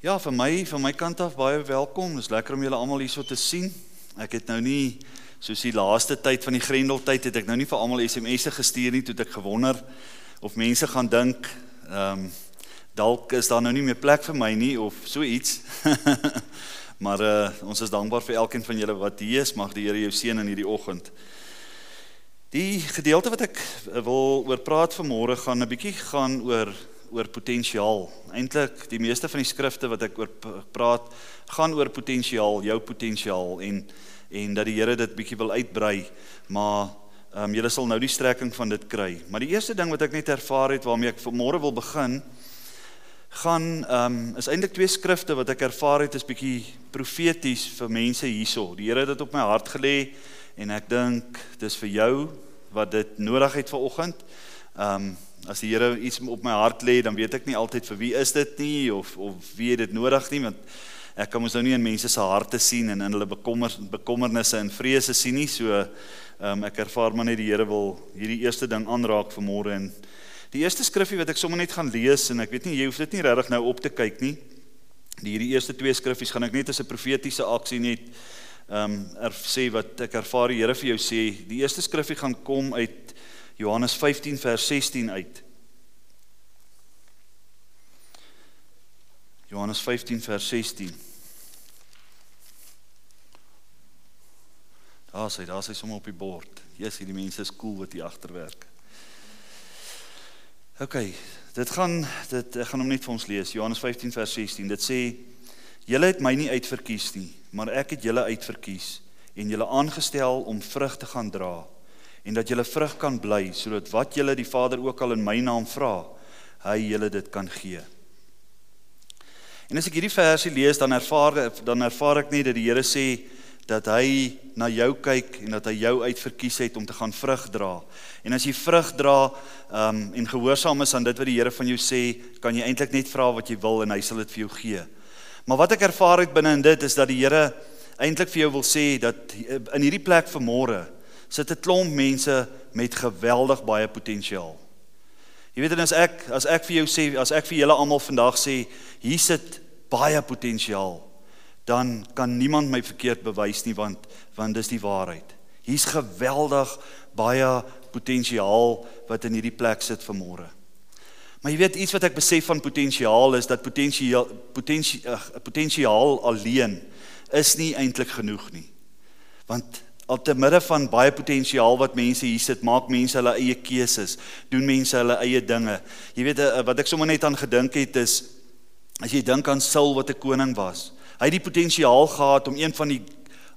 Ja, vir my van my kant af baie welkom. Dis lekker om julle almal hierso te sien. Ek het nou nie soos die laaste tyd van die Grendeltyd het ek nou nie vir almal SMS'e gestuur nie, toe ek gewonder of mense gaan dink ehm um, dalk is daar nou nie meer plek vir my nie of so iets. maar uh ons is dankbaar vir elkeen van julle wat hier is. Mag die Here jou seën in hierdie oggend. Die gedeelte wat ek wil oor praat vanmôre gaan 'n bietjie gaan oor oor potensiaal. Eintlik die meeste van die skrifte wat ek oor praat gaan oor potensiaal, jou potensiaal en en dat die Here dit bietjie wil uitbrei, maar ehm um, julle sal nou die strekking van dit kry. Maar die eerste ding wat ek net ervaar het waarmee ek vanmôre wil begin gaan ehm um, is eintlik twee skrifte wat ek ervaar het is bietjie profeties vir mense hierso. Die Here het dit op my hart gelê en ek dink dis vir jou wat dit nodig het vir oggend. Ehm um, as die Here iets op my hart lê, dan weet ek nie altyd vir wie is dit nie of of wie het dit nodig nie, want ek kan mos nou nie in mense se harte sien en in hulle bekommer bekommernisse en vrese sien nie. So ehm um, ek ervaar maar net die Here wil hierdie eerste ding aanraak vir môre en die eerste skrifgie wat ek sommer net gaan lees en ek weet nie jy hoef dit nie regtig nou op te kyk nie. Die hierdie eerste twee skrifgies gaan ek net as 'n profetiese aksie net ehm um, er sê wat ek ervaar die Here vir jou sê. Die eerste skrifgie gaan kom uit Johannes 15 vers 16 uit. Johannes 15 vers 16. Daar sê, daar sê sommer op die bord. Jesus, hierdie mense is cool wat hier agter werk. OK, dit gaan dit ek gaan hom net vir ons lees. Johannes 15 vers 16. Dit sê: "Julle het my nie uitverkies nie, maar ek het julle uitverkies en julle aangestel om vrug te gaan dra." En dat julle vrug kan bly sodat wat julle die Vader ook al in my naam vra, hy julle dit kan gee. En as ek hierdie versie lees dan ervaar dan ervaar ek net dat die Here sê dat hy na jou kyk en dat hy jou uitverkies het om te gaan vrug dra. En as jy vrug dra um en gehoorsaam is aan dit wat die Here van jou sê, kan jy eintlik net vra wat jy wil en hy sal dit vir jou gee. Maar wat ek ervaar het binne in dit is dat die Here eintlik vir jou wil sê dat in hierdie plek vanmôre sit 'n klomp mense met geweldig baie potensiaal. Jy weet en as ek as ek vir jou sê, as ek vir julle almal vandag sê, hier sit baie potensiaal, dan kan niemand my verkeerd bewys nie want want dis die waarheid. Hier's geweldig baie potensiaal wat in hierdie plek sit vanmôre. Maar jy weet iets wat ek besef van potensiaal is dat potensiaal potensiaal potensiaal alleen is nie eintlik genoeg nie. Want al te midde van baie potensiaal wat mense hier sit, maak mense hulle eie keuses, doen mense hulle eie dinge. Jy weet eh, wat ek sommer net aan gedink het is as jy dink aan Saul wat 'n koning was. Hy het die potensiaal gehad om een van die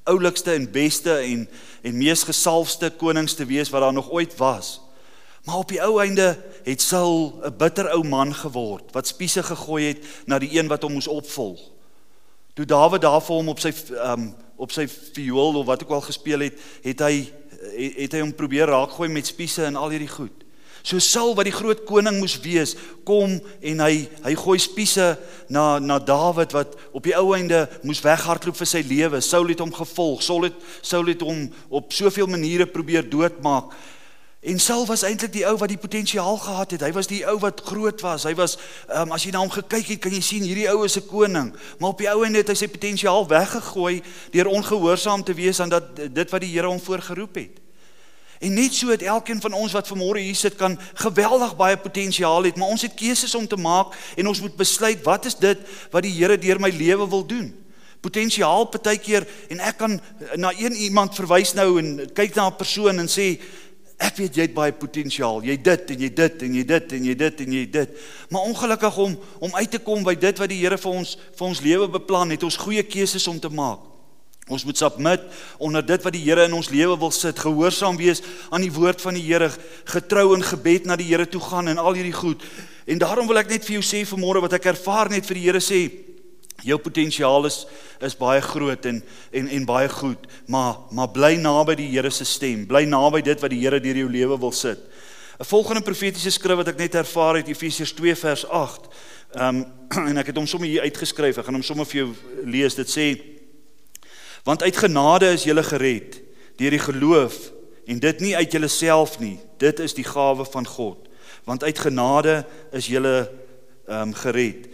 oulikste en beste en en mees gesalfde konings te wees wat daar nog ooit was. Maar op die ou einde het Saul 'n bitter ou man geword wat spiese gegooi het na die een wat hom moes opvolg. Toe Dawid daar vir hom op sy um op sy viool of wat ook al gespeel het, het hy het, het hy hom probeer raakgooi met spiese en al hierdie goed. So Saul wat die groot koning moes wees, kom en hy hy gooi spiese na na Dawid wat op die ou einde moes weghardloop vir sy lewe. Saul het hom gevolg. Saul het Saul het hom op soveel maniere probeer doodmaak. En Saul was eintlik die ou wat die potensiaal gehad het. Hy was die ou wat groot was. Hy was um, as jy na hom gekyk het, kan jy sien hierdie ou is 'n koning. Maar op die ou en het hy sy potensiaal weggegooi deur ongehoorsaam te wees aan dat dit wat die Here hom voorgeroep het. En net so het elkeen van ons wat vanmôre hier sit kan geweldig baie potensiaal het, maar ons het keuses om te maak en ons moet besluit wat is dit wat die Here deur my lewe wil doen. Potensiaal partykeer en ek kan na een iemand verwys nou en kyk na 'n persoon en sê Ek weet jy het baie potensiaal. Jy dit en jy dit en jy dit en jy dit en jy dit. Maar ongelukkig om om uit te kom by dit wat die Here vir ons vir ons lewe beplan het, ons goeie keuses om te maak. Ons moet submit onder dit wat die Here in ons lewe wil sit, gehoorsaam wees aan die woord van die Here, getrou in gebed na die Here toe gaan en al hierdie goed. En daarom wil ek net vir jou sê vanmôre wat ek ervaar net vir die Here sê, Jou potensiaal is is baie groot en en en baie goed, maar maar bly naby die Here se stem. Bly naby dit wat die Here deur jou lewe wil sit. 'n Volgende profetiese skrif wat ek net ervaar het Efesiërs 2 vers 8. Ehm um, en ek het hom sommer hier uitgeskryf. Ek gaan hom sommer vir jou lees. Dit sê: Want uit genade is jy gered deur die geloof en dit nie uit jouself nie. Dit is die gawe van God. Want uit genade is jy ehm um, gered.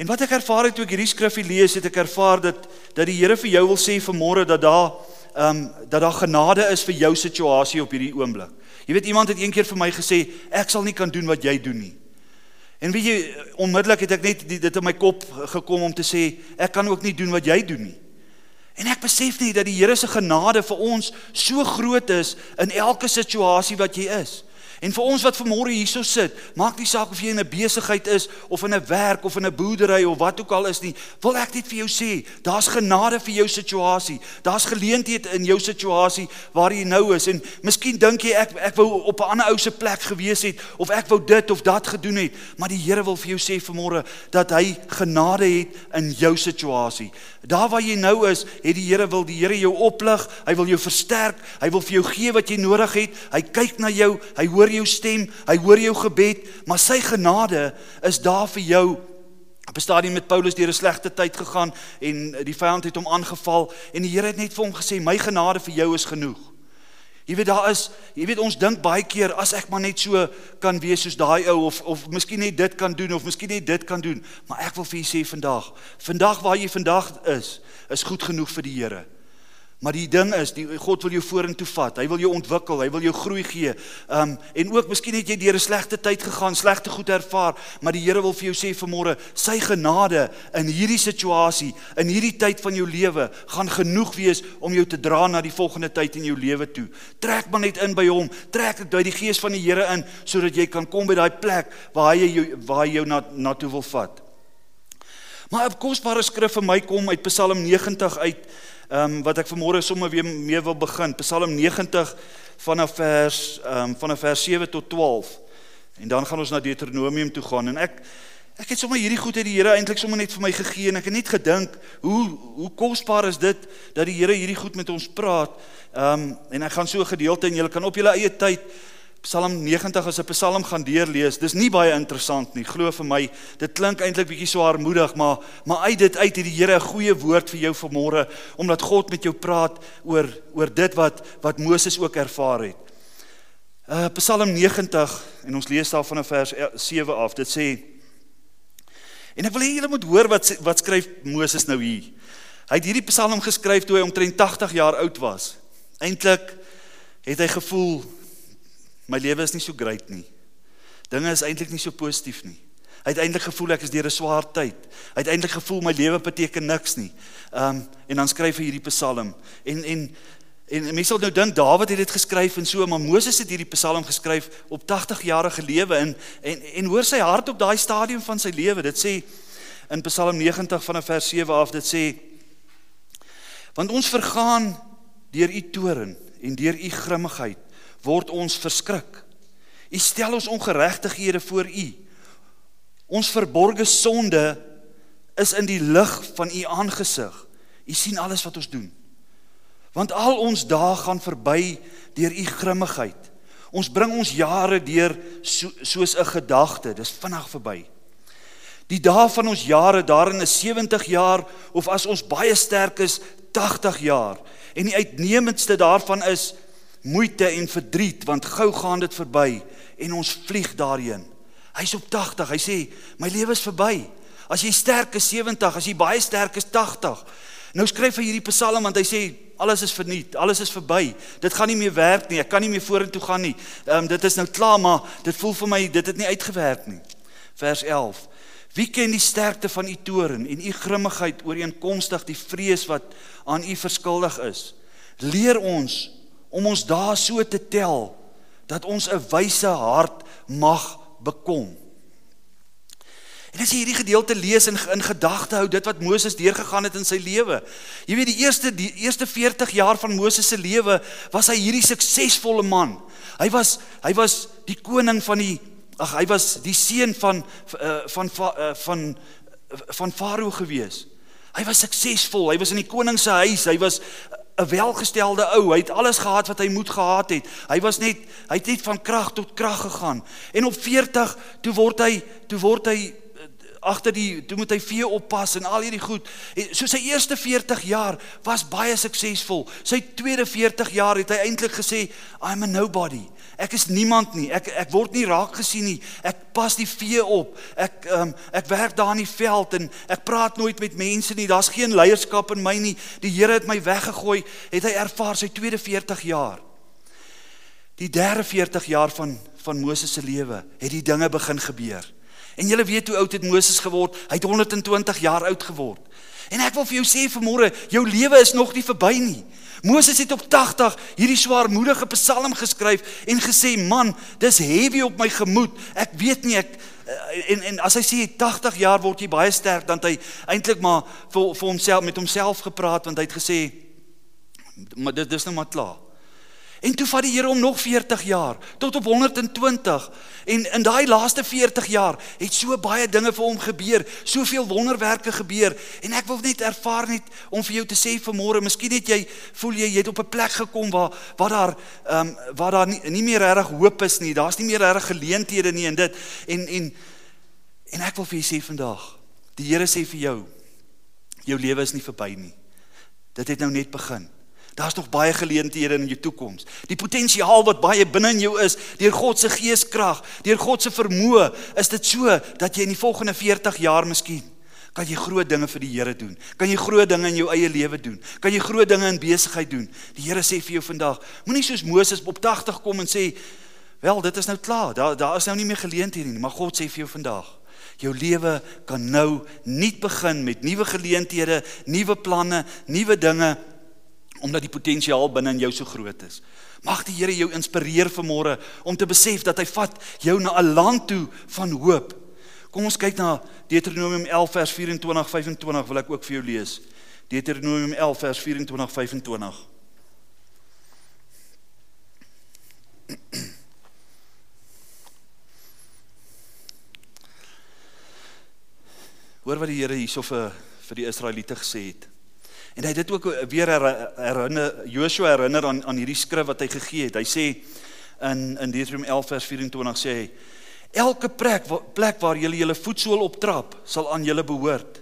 En wat ek ervaar het toe ek hierdie skrifgie lees, het ek ervaar dat dat die Here vir jou wil sê vanmôre dat daar ehm um, dat daar genade is vir jou situasie op hierdie oomblik. Jy weet iemand het eendag vir my gesê ek sal nie kan doen wat jy doen nie. En weet jy onmiddellik het ek net dit in my kop gekom om te sê ek kan ook nie doen wat jy doen nie. En ek besef nie dat die Here se genade vir ons so groot is in elke situasie wat jy is. En vir ons wat vanmôre hierso sit, maak nie saak of jy in 'n besigheid is of in 'n werk of in 'n boerdery of wat ook al is nie, wil ek net vir jou sê, daar's genade vir jou situasie. Daar's geleentheid in jou situasie waar jy nou is en miskien dink jy ek ek wou op 'n ander ou se plek gewees het of ek wou dit of dat gedoen het, maar die Here wil vir jou sê vanmôre dat hy genade het in jou situasie. Daar waar jy nou is, het die Here wil die Here jou oplig, hy wil jou versterk, hy wil vir jou gee wat jy nodig het. Hy kyk na jou, hy hoor jou stem, hy hoor jou gebed, maar sy genade is daar vir jou. Op 'n stadium met Paulus deur 'n slegte tyd gegaan en die vyand het hom aangeval en die Here het net vir hom gesê my genade vir jou is genoeg. Jy weet daar is, jy weet ons dink baie keer as ek maar net so kan wees soos daai ou of of miskien net dit kan doen of miskien net dit kan doen, maar ek wil vir u sê vandag, vandag waar jy vandag is, is goed genoeg vir die Here. Maar die ding is, die God wil jou vorentoe vat. Hy wil jou ontwikkel, hy wil jou groei gee. Um en ook miskien het jy deur 'n slegte tyd gegaan, slegte goed ervaar, maar die Here wil vir jou sê vanmôre, sy genade in hierdie situasie, in hierdie tyd van jou lewe, gaan genoeg wees om jou te dra na die volgende tyd in jou lewe toe. Trek maar net in by hom. Trek by die gees van die Here in sodat jy kan kom by daai plek waar hy jou waar hy jou na na toe wil vat. Maar 'n kosbare skrif vir my kom uit Psalm 90 uit ehm um, wat ek vanmôre sommer weer mee wil begin. Psalm 90 vanaf vers ehm um, vanaf vers 7 tot 12. En dan gaan ons na Deuteronomium toe gaan en ek ek het sommer hierdie goed uit die Here eintlik sommer net vir my gegee en ek het net gedink hoe hoe kosbaar is dit dat die Here hierdie goed met ons praat. Ehm um, en ek gaan so 'n gedeelte en julle kan op julle eie tyd Psalm 90 as 'n Psalm gaan deurlees. Dis nie baie interessant nie. Glo vir my, dit klink eintlik bietjie swaarmoedig, maar maar uit dit uit het die Here 'n goeie woord vir jou vanmôre omdat God met jou praat oor oor dit wat wat Moses ook ervaar het. Uh Psalm 90 en ons lees daar vanaf vers 7 af. Dit sê En ek wil hê julle moet hoor wat wat skryf Moses nou hier. Hy het hierdie Psalm geskryf toe hy omtrent 80 jaar oud was. Eintlik het hy gevoel my lewe is nie so great nie. Dinge is eintlik nie so positief nie. Hy het eintlik gevoel ek is deur 'n swaar tyd. Hy het eintlik gevoel my lewe beteken niks nie. Um en dan skryf hy hierdie Psalm en en en mense sal nou dink Dawid het dit geskryf en so maar Moses het hierdie Psalm geskryf op 80 jarige lewe en en en hoor sy hart op daai stadium van sy lewe. Dit sê in Psalm 90 vanaf vers 7 af dit sê want ons vergaan deur u toorn en deur u grimmigheid word ons verskrik. U stel ons ongeregtighede voor U. Ons verborgde sonde is in die lig van U aangesig. U sien alles wat ons doen. Want al ons dae gaan verby deur U grimmigheid. Ons bring ons jare deur so, soos 'n gedagte, dis vinnig verby. Die dae van ons jare daarin is 70 jaar of as ons baie sterk is 80 jaar. En die uitnemendste daarvan is moeite en verdriet want gou gaan dit verby en ons vlieg daarheen. Hy's op 80. Hy sê my lewe is verby. As jy sterk is 70, as jy baie sterk is 80. Nou skryf hy hierdie Psalm want hy sê alles is verniet, alles is verby. Dit gaan nie meer werk nie. Ek kan nie meer vorentoe gaan nie. Ehm um, dit is nou klaar, maar dit voel vir my dit het nie uitgewerk nie. Vers 11. Wie ken die sterkte van u toorn en u grimmigheid ooreenkomstig die vrees wat aan u verskuldig is? Leer ons om ons daar so te tel dat ons 'n wyse hart mag bekom. En as jy hierdie gedeelte lees en in gedagte hou dit wat Moses deurgegaan het in sy lewe. Jy weet die eerste die eerste 40 jaar van Moses se lewe was hy hierdie suksesvolle man. Hy was hy was die koning van die ag hy was die seun van uh, van van uh, van van Farao gewees. Hy was suksesvol. Hy was in die koning se huis. Hy was 'n welgestelde ou. Hy het alles gehad wat hy moet gehad het. Hy was net hy het net van krag tot krag gegaan. En op 40 toe word hy toe word hy agter die toe moet hy vee oppas en al hierdie goed. En so sy eerste 40 jaar was baie suksesvol. Sy tweede 40 jaar het hy eintlik gesê I'm a nobody. Ek is niemand nie. Ek ek word nie raak gesien nie. Ek pas die vee op. Ek ehm um, ek werk daar in die veld en ek praat nooit met mense nie. Daar's geen leierskap in my nie. Die Here het my weggegooi. Het hy ervaar sy tweede 40 jaar. Die derde 40 jaar van van Moses se lewe het die dinge begin gebeur. En julle weet hoe oud het Moses geword? Hy het 120 jaar oud geword. En ek wil vir jou sê vanmôre, jou lewe is nog nie verby nie. Moses het op 80 hierdie swaarmoedige psalm geskryf en gesê, "Man, dis heavy op my gemoed. Ek weet nie ek eh, en en as hy sê 80 jaar word jy baie sterk, dan hy eintlik maar vir vir homself met homself gepraat want hy het gesê, "Maar dit dis nou maar klaar." En toe vat die Here hom nog 40 jaar tot op 120. En in daai laaste 40 jaar het so baie dinge vir hom gebeur, soveel wonderwerke gebeur. En ek wil net ervaar net om vir jou te sê vanmôre, miskien het jy voel jy jy het op 'n plek gekom waar waar daar ehm um, waar daar nie, nie meer regtig hoop is nie. Daar's nie meer regtig geleenthede nie en dit en en en ek wil vir jou sê vandag, die Here sê vir jou jou lewe is nie verby nie. Dit het nou net begin. Daar's nog baie geleenthede in jou toekoms. Die potensiaal wat baie binne in jou is, deur God se geeskrag, deur God se vermoë, is dit so dat jy in die volgende 40 jaar miskien kan jy groot dinge vir die Here doen. Kan jy groot dinge in jou eie lewe doen? Kan jy groot dinge in besigheid doen? Die Here sê vir jou vandag, moenie soos Moses op 80 kom en sê, "Wel, dit is nou klaar. Daar daar is nou nie meer geleenthede nie." Maar God sê vir jou vandag, jou lewe kan nou nuut begin met nuwe geleenthede, nuwe planne, nuwe dinge omdat die potensiaal binne in jou so groot is. Mag die Here jou inspireer vanmôre om te besef dat hy vat jou na 'n land toe van hoop. Kom ons kyk na Deuteronomium 11 vers 24 25 wil ek ook vir jou lees. Deuteronomium 11 vers 24 25. Hoor wat die Here hierso vir vir die Israeliete gesê het. En hy het dit ook weer herinner Joshua herinner aan aan hierdie skrif wat hy gegee het. Hy sê in in Deuteronomium 11 vers 24 sê hy elke plek plek waar julle julle voetsool optrap sal aan julle behoort.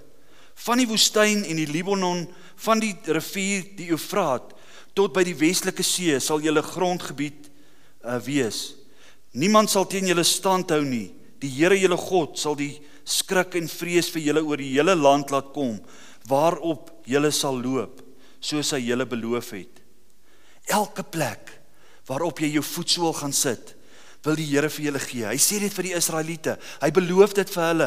Van die woestyn en die Libanon, van die rivier die Eufraat tot by die westelike see sal julle grondgebied uh, wees. Niemand sal teen julle stand hou nie. Die Here julle God sal die skrik en vrees vir julle oor die hele land laat kom waarop julle sal loop soos hy julle beloof het. Elke plek waarop jy jou voetsool gaan sit, wil die Here vir julle gee. Hy sê dit vir die Israeliete. Hy beloof dit vir hulle.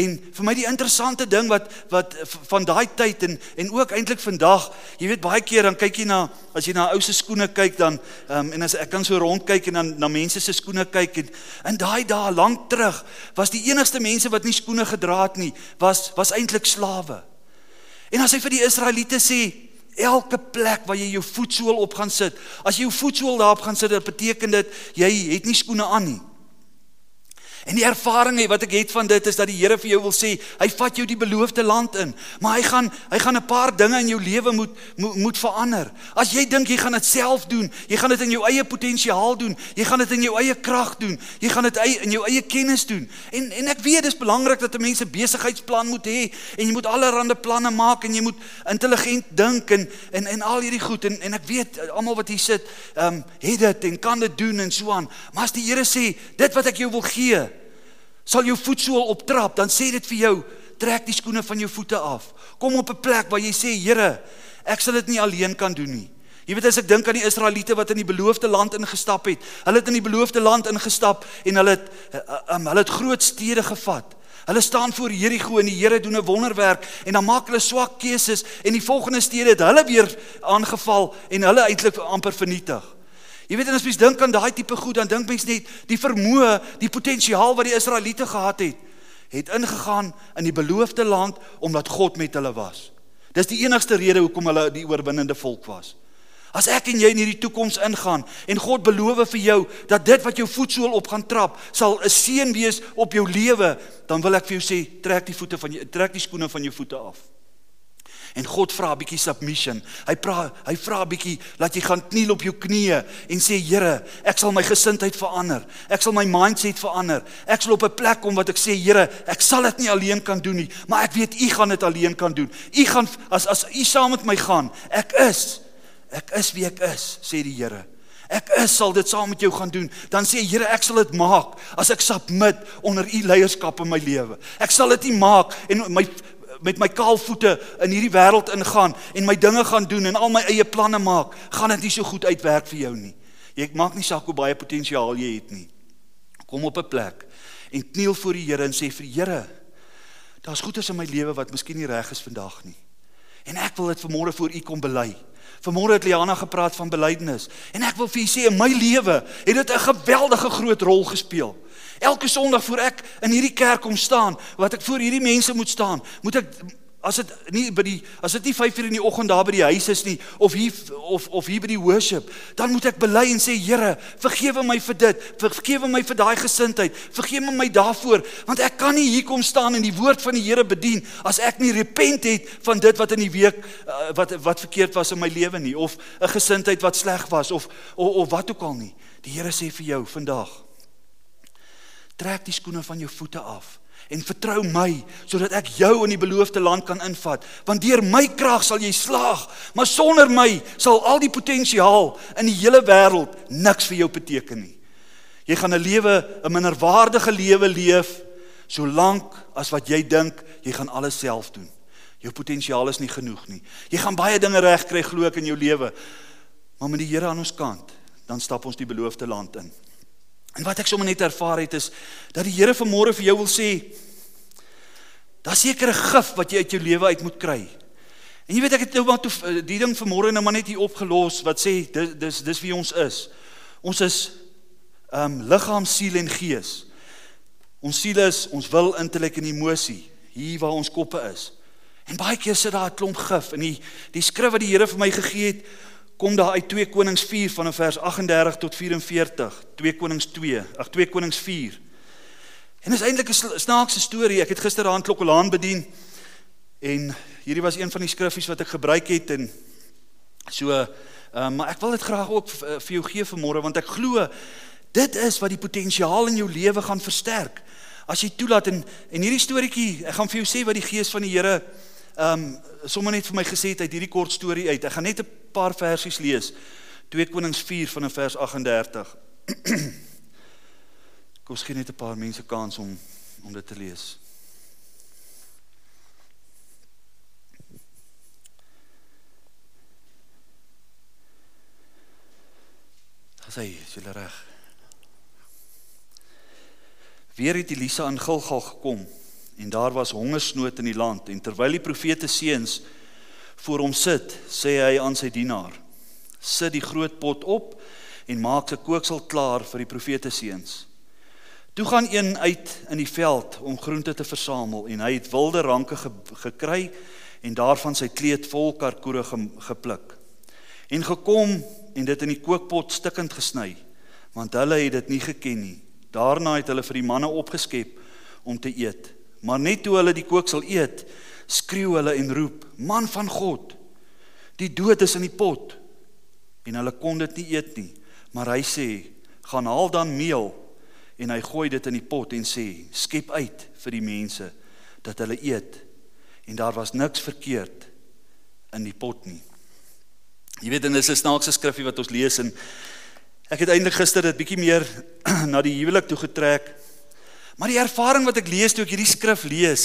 En vir my die interessante ding wat wat van daai tyd en en ook eintlik vandag, jy weet baie keer dan kyk jy na as jy na ou se skoene kyk dan um, en as ek kan so rond kyk en dan na mense se skoene kyk en in daai dae lank terug was die enigste mense wat nie skoene gedra het nie, was was eintlik slawe. En as hy vir die Israeliete sê, elke plek waar jy jou voetsool op gaan sit, as jy jou voetsool daarop gaan sit, dit beteken dit jy het nie skoene aan nie. En die ervaring wat ek het van dit is dat die Here vir jou wil sê, hy vat jou die beloofde land in, maar hy gaan hy gaan 'n paar dinge in jou lewe moet, moet moet verander. As jy dink jy gaan dit self doen, jy gaan dit in jou eie potensiaal doen, jy gaan dit in jou eie krag doen, jy gaan dit in jou eie kennis doen. En en ek weet dis belangrik dat 'n mens 'n besigheidsplan moet hê en jy moet allerlei planne maak en jy moet intelligent dink en en en al hierdie goed en en ek weet almal wat hier sit, ehm um, het dit en kan dit doen en so aan. Maar as die Here sê, dit wat ek jou wil gee, sal jou voetsool optrap, dan sê dit vir jou, trek die skoene van jou voete af. Kom op 'n plek waar jy sê, Here, ek sal dit nie alleen kan doen nie. Jy weet as ek dink aan die Israeliete wat in die beloofde land ingestap het. Hulle het in die beloofde land ingestap en hulle het um, hulle het groot stede gevat. Hulle staan voor Jerigo en die Here doen 'n wonderwerk en dan maak hulle swak keuses en die volgende stede het hulle weer aangeval en hulle eintlik amper vernietig. Jy weet en as mens dink aan daai tipe goed, dan dink mens net die vermoë, die potensiaal wat die Israeliete gehad het, het ingegaan in die beloofde land omdat God met hulle was. Dis die enigste rede hoekom hulle die oorwinnende volk was. As ek en jy in hierdie toekoms ingaan en God beloof vir jou dat dit wat jou voetsool op gaan trap, sal 'n seën wees op jou lewe, dan wil ek vir jou sê, trek die voete van jou trek die skoene van jou voete af. En God vra 'n bietjie submission. Hy vra hy vra 'n bietjie laat jy gaan kniel op jou knieë en sê Here, ek sal my gesindheid verander. Ek sal my mindset verander. Ek sal op 'n plek kom wat ek sê Here, ek sal dit nie alleen kan doen nie, maar ek weet U gaan dit alleen kan doen. U gaan as as U saam met my gaan, ek is ek is wie ek is, sê die Here. Ek is sal dit saam met jou gaan doen. Dan sê Here, ek sal dit maak as ek submit onder U leierskap in my lewe. Ek sal dit nie maak en my met my kaal voete in hierdie wêreld ingaan en my dinge gaan doen en al my eie planne maak, gaan dit nie so goed uitwerk vir jou nie. Jy maak nie saak hoe baie potensiaal jy het nie. Kom op 'n plek en kniel voor die Here en sê vir die Here, daar's goeders in my lewe wat miskien nie reg is vandag nie. En ek wil dit vanmôre voor U kom bely. Vanmôre het Liana gepraat van belydenis en ek wil vir u sê in my lewe het dit 'n geweldige groot rol gespeel. Elke Sondag voor ek in hierdie kerk kom staan, wat ek voor hierdie mense moet staan, moet ek as dit nie by die as dit nie 5:00 in die oggend daar by die huis is nie of hier of of hier by die worship, dan moet ek bely en sê Here, vergewe my vir dit, vergewe my vir daai gesindheid, vergewe my daarvoor, want ek kan nie hier kom staan en die woord van die Here bedien as ek nie repent het van dit wat in die week uh, wat wat verkeerd was in my lewe nie of 'n gesindheid wat sleg was of, of of wat ook al nie. Die Here sê vir jou vandag Trek die skoene van jou voete af en vertrou my sodat ek jou in die beloofde land kan invat. Want deur my krag sal jy slaag maar sonder my sal al die potensiaal in die hele wêreld niks vir jou beteken nie. Jy gaan 'n lewe 'n minderwaardige lewe leef solank as wat jy dink jy gaan alles self doen. Jou potensiaal is nie genoeg nie. Jy gaan baie dinge reg kry glo ek in jou lewe. Maar met die Here aan ons kant dan stap ons die beloofde land in En wat ek sommer net ervaar het is dat die Here vanmôre vir jou wil sê daar seker 'n gif wat jy uit jou lewe uit moet kry. En jy weet ek het nou maar toe eh, die ding vanmôre nou maar net hier opgelos wat sê dis dis dis wie ons is. Ons is ehm um, liggaam, siel en gees. Ons siel is ons wil, intellek en emosie, hier waar ons koppe is. En baie keer sit daar 'n klomp gif in die die skrif wat die Here vir my gegee het kom daar uit 2 Konings 4 van vers 38 tot 44. 2 Konings 2, ag 2 Konings 4. En is eintlik 'n snaakse storie. Ek het gisteraand Klokkelaan bedien en hierdie was een van die skriffies wat ek gebruik het en so uh, maar ek wil dit graag ook vir jou gee vanmôre want ek glo dit is wat die potensiaal in jou lewe gaan versterk. As jy toelaat en en hierdie storieetjie, ek gaan vir jou sê wat die gees van die Here ehm um, sommer net vir my gesê het uit hierdie kort storie uit. Ek gaan net 'n paar versies lees. 2 Konings 4 van vers 38. Kom skien net 'n paar mense kans om om dit te lees. Sê, is jy reg? Weer het Elisa aan Gilgal gekom en daar was hongersnood in die land en terwyl die profete seuns voor hom sit, sê hy aan sy dienaar: "Sit die groot pot op en maak se kooksel klaar vir die profete seuns." Toe gaan een uit in die veld om groente te versamel en hy het wilde ranke ge gekry en daarvan sy kleed vol karkoere ge gepluk. En gekom en dit in die kookpot stikkend gesny, want hulle het dit nie geken nie. Daarna het hulle vir die manne opgeskep om te eet. Maar net toe hulle die kooksel eet, skreeu hulle en roep: "Man van God, die dood is in die pot." En hulle kon dit nie eet nie. Maar hy sê: "Gaan haal dan meel." En hy gooi dit in die pot en sê: "Skep uit vir die mense dat hulle eet." En daar was niks verkeerd in die pot nie. Jy weet en dis 'n snaakse skriffie wat ons lees en ek het eintlik gister dit bietjie meer na die huwelik toe getrek. Maar die ervaring wat ek lees toe ek hierdie skrif lees,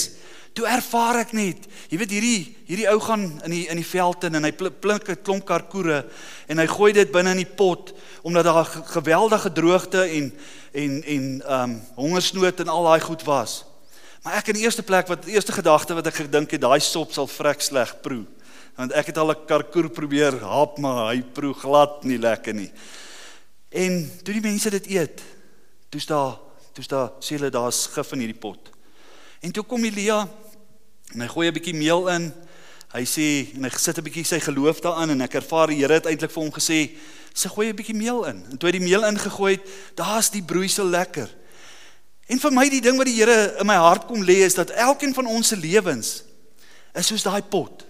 toe ervaar ek net, jy weet hierdie hierdie ou gaan in die in die veld in en hy plink 'n klomp karkoere en hy gooi dit binne in die pot omdat daar geweldige droogte en en en ehm um, hongersnood en al daai goed was. Maar ek in die eerste plek wat die eerste gedagte wat ek gedink het, daai sop sal vrek sleg proe. Want ek het al 'n karkoer probeer hap, maar hy proe glad nie lekker nie. En toe die mense dit eet, toe's daar toe sê hulle daar's gif in hierdie pot. En toe kom Elia en hy gooi 'n bietjie meel in. Hy sê en hy sit 'n bietjie sy geloof daarin en ek ervaar die Here het eintlik vir hom gesê, "Se gooi 'n bietjie meel in." En toe hy die meel ingegooi het, daar's die broeisel lekker. En vir my die ding wat die Here in my hart kom lê is dat elkeen van ons se lewens is soos daai pot.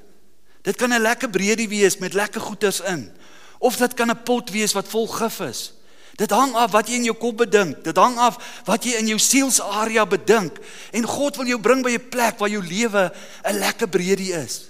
Dit kan 'n lekker breedie wees met lekker goeders in. Of dit kan 'n pot wees wat vol gif is. Dit hang af wat jy in jou kop bedink. Dit hang af wat jy in jou sielsarea bedink. En God wil jou bring by 'n plek waar jou lewe 'n lekker breedie is.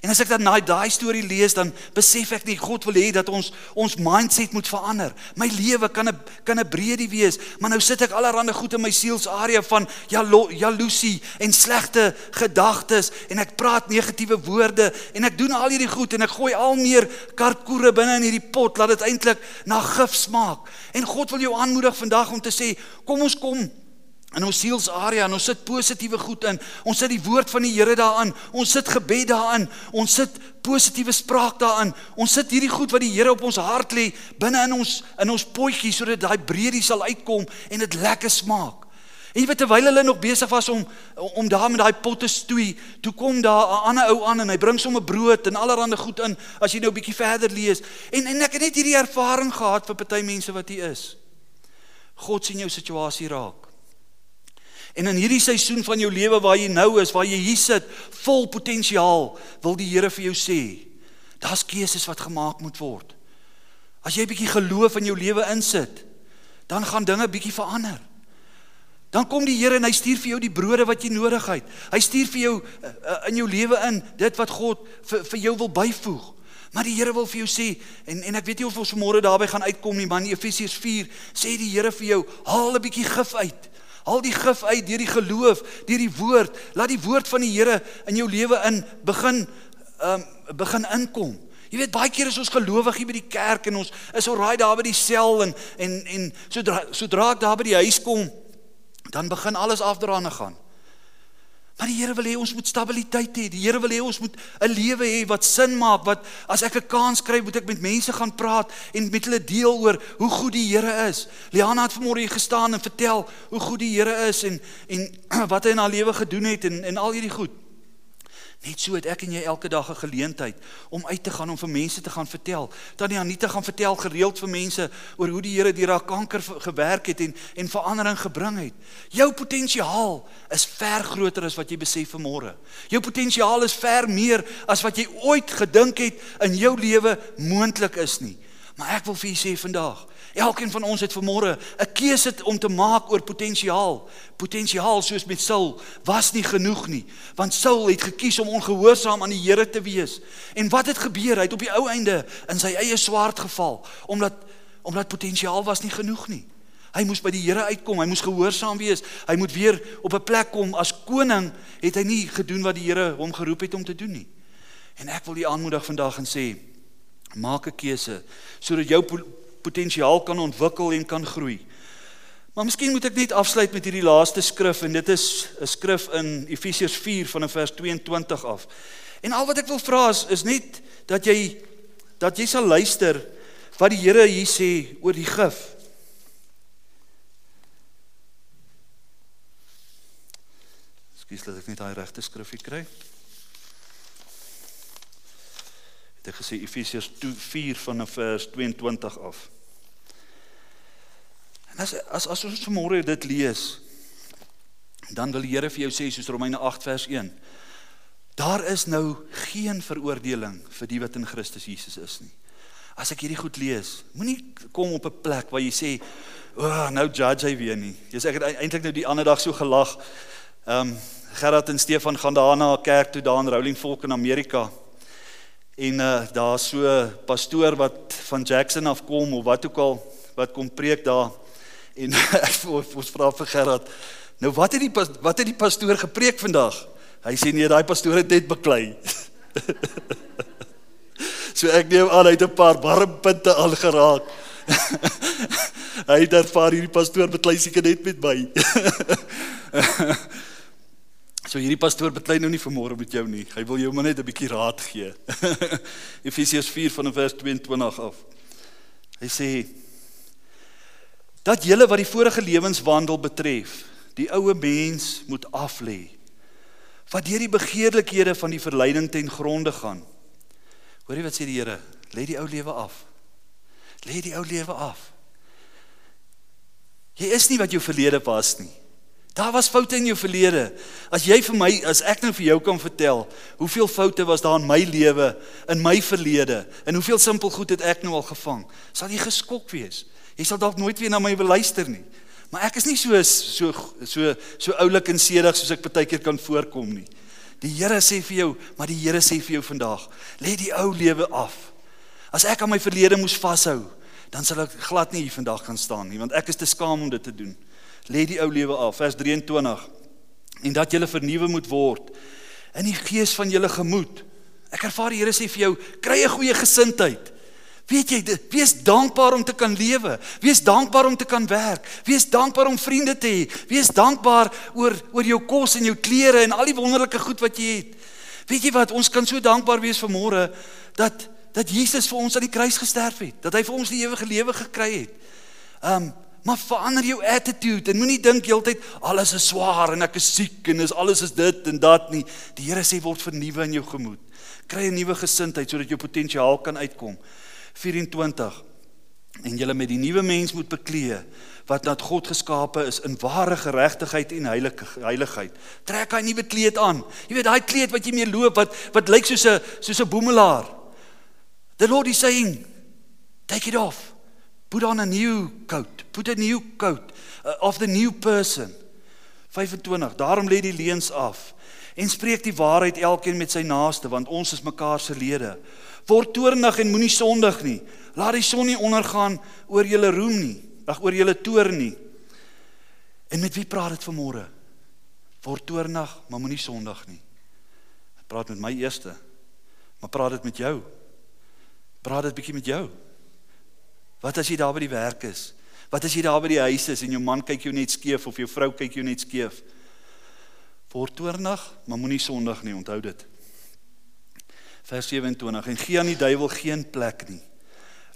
En as ek dan daai daai storie lees dan besef ek nie God wil hê dat ons ons mindset moet verander. My lewe kan 'n kan 'n breedie wees, maar nou sit ek allerlei goed in my sielsarea van jalo, jaloesie en slegte gedagtes en ek praat negatiewe woorde en ek doen al hierdie goed en ek gooi al meer karkoere binne in hierdie pot laat dit eintlik na gif smaak. En God wil jou aanmoedig vandag om te sê, kom ons kom in ons sielsarea en ons sit positiewe goed in. Ons sit die woord van die Here daarin. Ons sit gebed daarin. Ons sit positiewe spraak daarin. Ons sit hierdie goed wat die Here op ons hart lê binne in ons in ons potjie sodat daai breedie sal uitkom en dit lekker smaak. En jy weet terwyl hulle nog besig was om om daar met daai potte stoei, toe kom daar 'n ander ou aan en hy bring sommer brood en allerlei goed in as jy nou 'n bietjie verder lees. En en ek het net hierdie ervaring gehad vir party mense wat hier is. God sien jou situasie raak. En in hierdie seisoen van jou lewe waar jy nou is, waar jy hier sit, vol potensiaal, wil die Here vir jou sê, daar's keuses wat gemaak moet word. As jy 'n bietjie geloof in jou lewe insit, dan gaan dinge bietjie verander. Dan kom die Here en hy stuur vir jou die brode wat jy nodig het. Hy stuur vir jou uh, uh, in jou lewe in dit wat God vir vir jou wil byvoeg. Maar die Here wil vir jou sê en en ek weet nie of ons môre daarby gaan uitkom nie, maar in Efesiërs 4 sê die Here vir jou, haal 'n bietjie gif uit. Haal die gif uit deur die geloof, deur die woord. Laat die woord van die Here in jou lewe in begin ehm um, begin inkom. Jy weet baie keer is ons gelowig hier by die kerk en ons is alraai daar by die sel en en en sodra sodra ek daar by die huis kom, dan begin alles afdraande gaan. Maar die Here wil hê ons moet stabiliteit hê. Die Here wil hê ons moet 'n lewe hê wat sin maak, wat as ek 'n kans kry, moet ek met mense gaan praat en met hulle deel oor hoe goed die Here is. Liana het vanmôre hier gestaan en vertel hoe goed die Here is en en wat hy in haar lewe gedoen het en en al hierdie goed. Net so het ek en jy elke dag 'n geleentheid om uit te gaan om vir mense te gaan vertel. Tannie Anita gaan vertel gereeld vir mense oor hoe die Here deur haar kanker gewerk het en en verandering gebring het. Jou potensiaal is ver groter as wat jy besef vanmôre. Jou potensiaal is ver meer as wat jy ooit gedink het in jou lewe moontlik is nie. Maar ek wil vir julle sê vandag, Elkeen van ons het vanmôre 'n keuse om te maak oor potensiaal. Potensiaal soos met Saul was nie genoeg nie, want Saul het gekies om ongehoorsaam aan die Here te wees. En wat het gebeur? Hy het op die ou einde in sy eie swaard geval omdat omdat potensiaal was nie genoeg nie. Hy moes by die Here uitkom, hy moes gehoorsaam wees. Hy moet weer op 'n plek kom as koning, het hy nie gedoen wat die Here hom geroep het om te doen nie. En ek wil u aanmoedig vandag en sê maak 'n keuse sodat jou potensiaal kan ontwikkel en kan groei. Maar miskien moet ek net afsluit met hierdie laaste skrif en dit is 'n skrif in Efesiërs 4 vanaf vers 22 af. En al wat ek wil vra is, is net dat jy dat jy sal luister wat die Here hier sê oor die gif. Skus dat ek net daai regte skrifgie kry. Het ek gesê Efesiërs 4 van vers 22 af. En as as as ons vanmôre dit lees, dan wil die Here vir jou sê soos Romeine 8 vers 1. Daar is nou geen veroordeling vir die wat in Christus Jesus is nie. As ek hierdie goed lees, moenie kom op 'n plek waar jy sê, "O, oh, nou judge hy weer nie." Jy sê ek het eintlik nou die ander dag so gelag. Ehm um, Gerard en Stefan gaan daar na 'n kerk toe daar in Rolling Fork in Amerika en uh, daar's so pastoor wat van Jackson af kom of wat ook al wat kom preek daar. En ons vra vir Gerard nou wat het die wat het die pastoor gepreek vandag? Hy sê nee daai pastoor het net beklei. So ek neem aan hy het 'n paar warm punte aangeraak. Hy het ervaar hierdie pastoor beklei seker net met my So hierdie pastoor beklei nou nie vanmôre met jou nie. Hy wil jou maar net 'n bietjie raad gee. Efesiërs 4 van vers 22 af. Hy sê dat julle wat die vorige lewenswandel betref, die ou mens moet aflê. Wat deur die begeerlikhede van die verleiding ten gronde gaan. Hoorie wat sê die Here? Lê die ou lewe af. Lê die ou lewe af. Jy is nie wat jou verlede was nie. Daar was foute in jou verlede. As jy vir my, as ek nou vir jou kan vertel, hoeveel foute was daar in my lewe, in my verlede, en hoeveel simpel goed het ek nou al gevang, sal jy geskok wees. Jy sal dalk nooit weer na my wil luister nie. Maar ek is nie so so so so oulik en sedig soos ek baie keer kan voorkom nie. Die Here sê vir jou, maar die Here sê vir jou vandag, lê die ou lewe af. As ek aan my verlede moes vashou, dan sal ek glad nie hier vandag kan staan nie, want ek is te skaam om dit te doen lê die ou lewe af vers 23 en dat jy vernuwe moet word in die gees van jou gemoed. Ek ervaar die Here sê vir jou kry 'n goeie gesindheid. Weet jy wees dankbaar om te kan lewe. Wees dankbaar om te kan werk. Wees dankbaar om vriende te hê. Wees dankbaar oor oor jou kos en jou klere en al die wonderlike goed wat jy het. Weet jy wat ons kan so dankbaar wees vir môre dat dat Jesus vir ons aan die kruis gesterf het. Dat hy vir ons die ewige lewe gekry het. Um Maar verander jou attitude en moenie dink heeltyd alles is swaar en ek is siek en is alles is dit en dat nie. Die Here sê word vernuwe in jou gemoed. Kry 'n nuwe gesindheid sodat jou potensiaal kan uitkom. 24 En julle met die nuwe mens moet beklee wat dat God geskape is in ware geregtigheid en heilige heiligheid. Trek hy nuwe kleed aan. Jy weet daai kleed wat jy mee loop wat wat lyk soos 'n soos 'n boemelaar. The Lord is saying, take it off. Put on a new coat. Put a new coat uh, of the new person. 25. Daarom lê die leuns af en spreek die waarheid elkeen met sy naaste want ons is mekaar se lede. Word toornig en moenie sondig nie. Laat die son nie ondergaan oor julle roem nie. Ag oor julle toorn nie. En met wie praat dit vanmôre? Word toornig, maar moenie sondig nie. Ek praat met my eerste. Maar praat dit met jou? Praat dit bietjie met jou? Wat as jy daar by die werk is? Wat as jy daar by die huis is en jou man kyk jou net skeef of jou vrou kyk jou net skeef? Word toornig, maar moenie sondig nie, onthou dit. Vers 27 en gee aan die duiwel geen plek nie.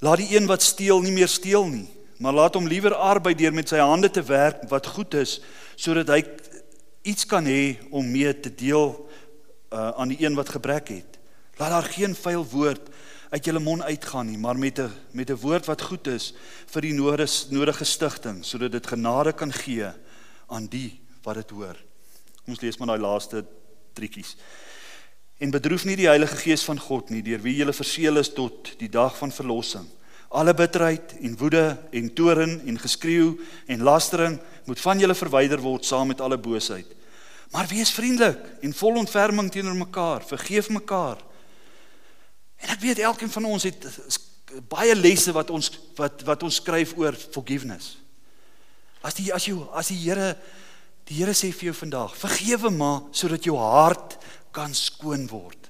Laat die een wat steel nie meer steel nie, maar laat hom liewer arbei deur met sy hande te werk wat goed is sodat hy iets kan hê om mee te deel uh, aan die een wat gebrek het. Laat daar geen vuil woord uit julle mond uitgaan nie, maar met 'n met 'n woord wat goed is vir die nodige nodige stigting sodat dit genade kan gee aan die wat dit hoor. Ons lees maar daai laaste triekies. En bedroef nie die Heilige Gees van God nie, deur wie jy verseël is tot die dag van verlossing. Alle bitterheid en woede en toorn en geskreeu en lastering moet van julle verwyder word saam met alle boosheid. Maar wees vriendelik en vol ontferming teenoor mekaar, vergeef mekaar En ek weet elkeen van ons het baie lesse wat ons wat wat ons skryf oor forgiveness. As die as jy as die Here die Here sê vir jou vandag, vergewe maar sodat jou hart kan skoon word.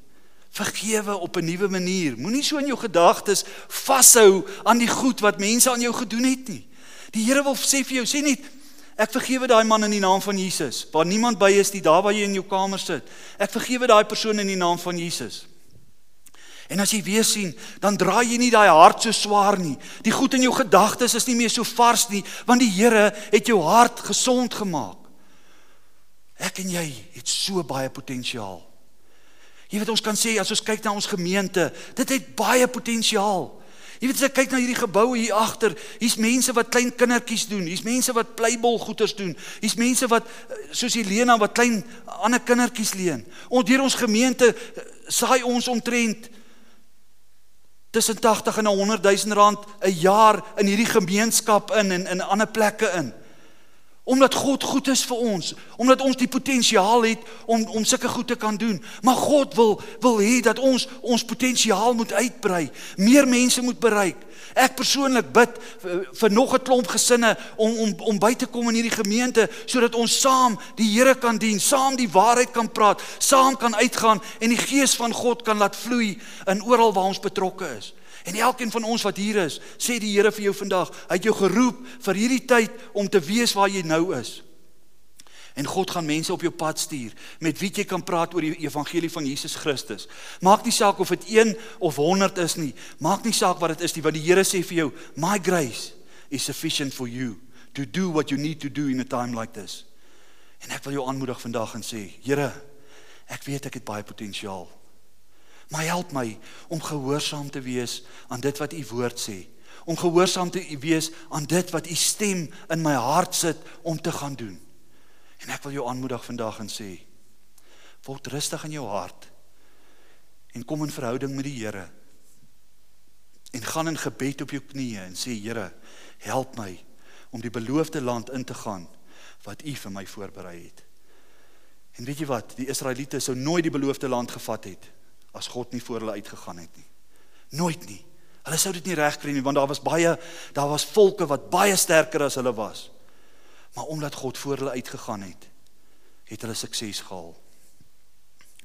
Vergewe op 'n nuwe manier. Moenie so in jou gedagtes vashou aan die goed wat mense aan jou gedoen het nie. Die Here wil sê vir jou, sê net ek vergewe daai man in die naam van Jesus. Waar niemand by is nie, daar waar jy in jou kamer sit. Ek vergewe daai persoon in die naam van Jesus. En as jy weer sien, dan draai jy nie daai hart so swaar nie. Die goed in jou gedagtes is nie meer so vars nie, want die Here het jou hart gesond gemaak. Ek en jy het so baie potensiaal. Jy weet ons kan sê as ons kyk na ons gemeente, dit het baie potensiaal. Jy weet as ek kyk na hierdie geboue hier agter, hier's mense wat klein kindertjies doen, hier's mense wat pleibol goeters doen, hier's mense wat soos Helena wat klein ander kindertjies leen. Ons deur ons gemeente saai ons omtrent tussen 80 en 100 000 rand 'n jaar in hierdie gemeenskap in en in ander plekke in. Omdat God goed is vir ons, omdat ons die potensiaal het om om sulke goed te kan doen. Maar God wil wil hê dat ons ons potensiaal moet uitbrei, meer mense moet bereik. Ek persoonlik bid vir, nog 'n klomp gesinne om om om by te kom in hierdie gemeente sodat ons saam die Here kan dien, saam die waarheid kan praat, saam kan uitgaan en die gees van God kan laat vloei in oral waar ons betrokke is. En elkeen van ons wat hier is, sê die Here vir jou vandag, hy het jou geroep vir hierdie tyd om te wees waar jy nou is. En God gaan mense op jou pad stuur met wie jy kan praat oor die evangelie van Jesus Christus. Maak nie saak of dit 1 of 100 is nie. Maak nie saak wat dit is nie, want die Here sê vir jou, "My grace is sufficient for you to do what you need to do in a time like this." En ek wil jou aanmoedig vandag en sê, Here, ek weet ek het baie potensiaal. Maar help my om gehoorsaam te wees aan dit wat u woord sê. Om gehoorsaam te wees aan dit wat u stem in my hart sit om te gaan doen. En ek wil jou aanmoedig vandag en sê word rustig in jou hart en kom in verhouding met die Here. En gaan in gebed op jou knieë en sê Here, help my om die beloofde land in te gaan wat U vir my voorberei het. En weet jy wat, die Israeliete sou nooit die beloofde land gevat het as God nie voor hulle uitgegaan het nie. Nooit nie. Hulle sou dit nie regkry nie want daar was baie daar was volke wat baie sterker as hulle was. Maar omdat God voor hulle uitgegaan het, het hulle sukses gehaal.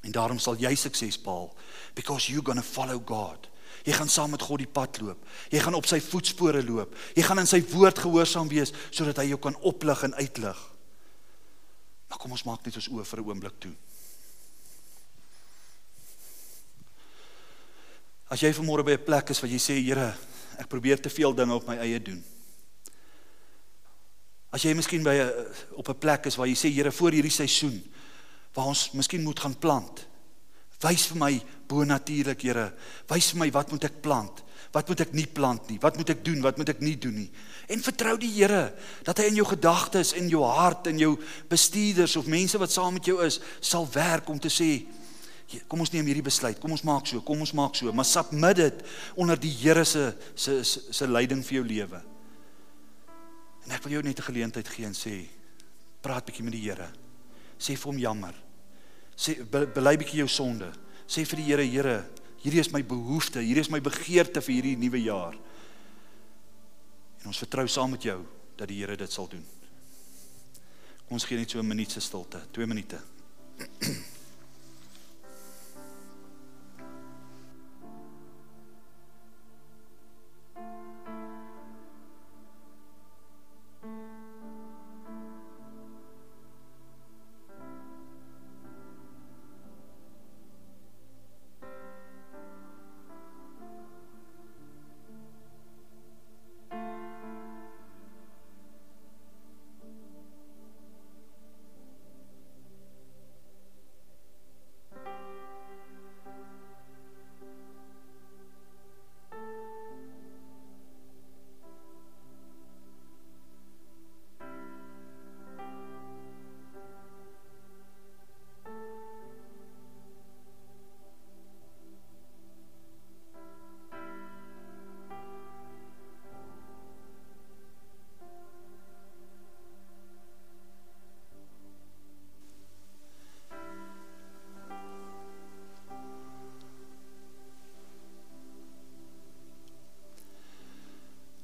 En daarom sal jy sukses behaal because you going to follow God. Jy gaan saam met God die pad loop. Jy gaan op sy voetspore loop. Jy gaan in sy woord gehoorsaam wees sodat hy jou kan oplig en uitlig. Maar kom ons maak net ons oë vir 'n oomblik toe. As jy vanmôre by 'n plek is waar jy sê Here, ek probeer te veel dinge op my eie doen. As jy miskien by 'n op 'n plek is waar jy sê Here, voor hierdie seisoen waar ons miskien moet gaan plant. Wys vir my bonatuurlik, Here. Wys vir my wat moet ek plant? Wat moet ek nie plant nie? Wat moet ek doen? Wat moet ek nie doen nie? En vertrou die Here dat hy in jou gedagtes, in jou hart, in jou bestuurders of mense wat saam met jou is, sal werk om te sê kom ons neem hierdie besluit. Kom ons maak so. Kom ons maak so. Maar submit dit onder die Here se se se leiding vir jou lewe. En ek wil jou net 'n geleentheid gee en sê praat bietjie met die Here. Sê vir hom jammer. Sê bely bietjie jou sonde. Sê vir die Here, Here, hierdie is my behoefte, hierdie is my begeerte vir hierdie nuwe jaar. En ons vertrou saam met jou dat die Here dit sal doen. Kom ons gee net so 'n minuut se stilte, 2 minute.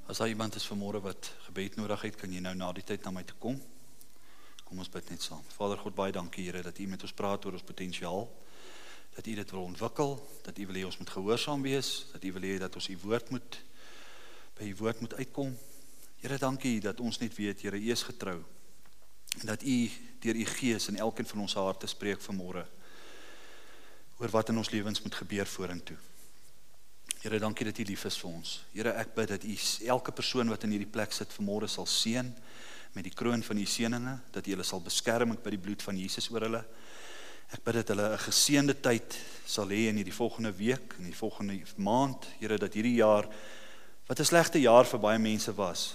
As daar iemand is vanmôre wat gebed nodig het, kan jy nou na die tyd na my toe kom. Kom ons bid net saam. Vader God, baie dankie Here dat U met ons praat oor ons potensiaal. Dat U dit wil ontwikkel, dat U wil hê ons moet gehoorsaam wees, dat U wil hê dat ons U woord moet by U woord moet uitkom. Here, dankie dat ons net weet Here, U is getrou. En dat U deur U Gees in elkeen van ons harte spreek vanmôre oor wat in ons lewens moet gebeur vorentoe. Here, dankie dat U lief is vir ons. Here, ek bid dat U elke persoon wat in hierdie plek sit vanmôre sal seën met die kroon van U seëninge, dat U hulle sal beskerm met die bloed van Jesus oor hulle. Ek bid dat hulle 'n geseënde tyd sal hê in hierdie volgende week en die volgende maand. Here, dat hierdie jaar wat 'n slegte jaar vir baie mense was,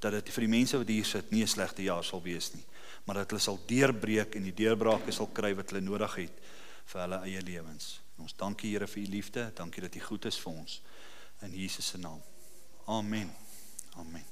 dat dit vir die mense wat hier sit nie 'n slegte jaar sal wees nie, maar dat hulle sal deurbreek en die deurbrake sal kry wat hulle nodig het vir hulle eie lewens. Ons dankie Here vir u liefde. Dankie dat u goed is vir ons. In Jesus se naam. Amen. Amen.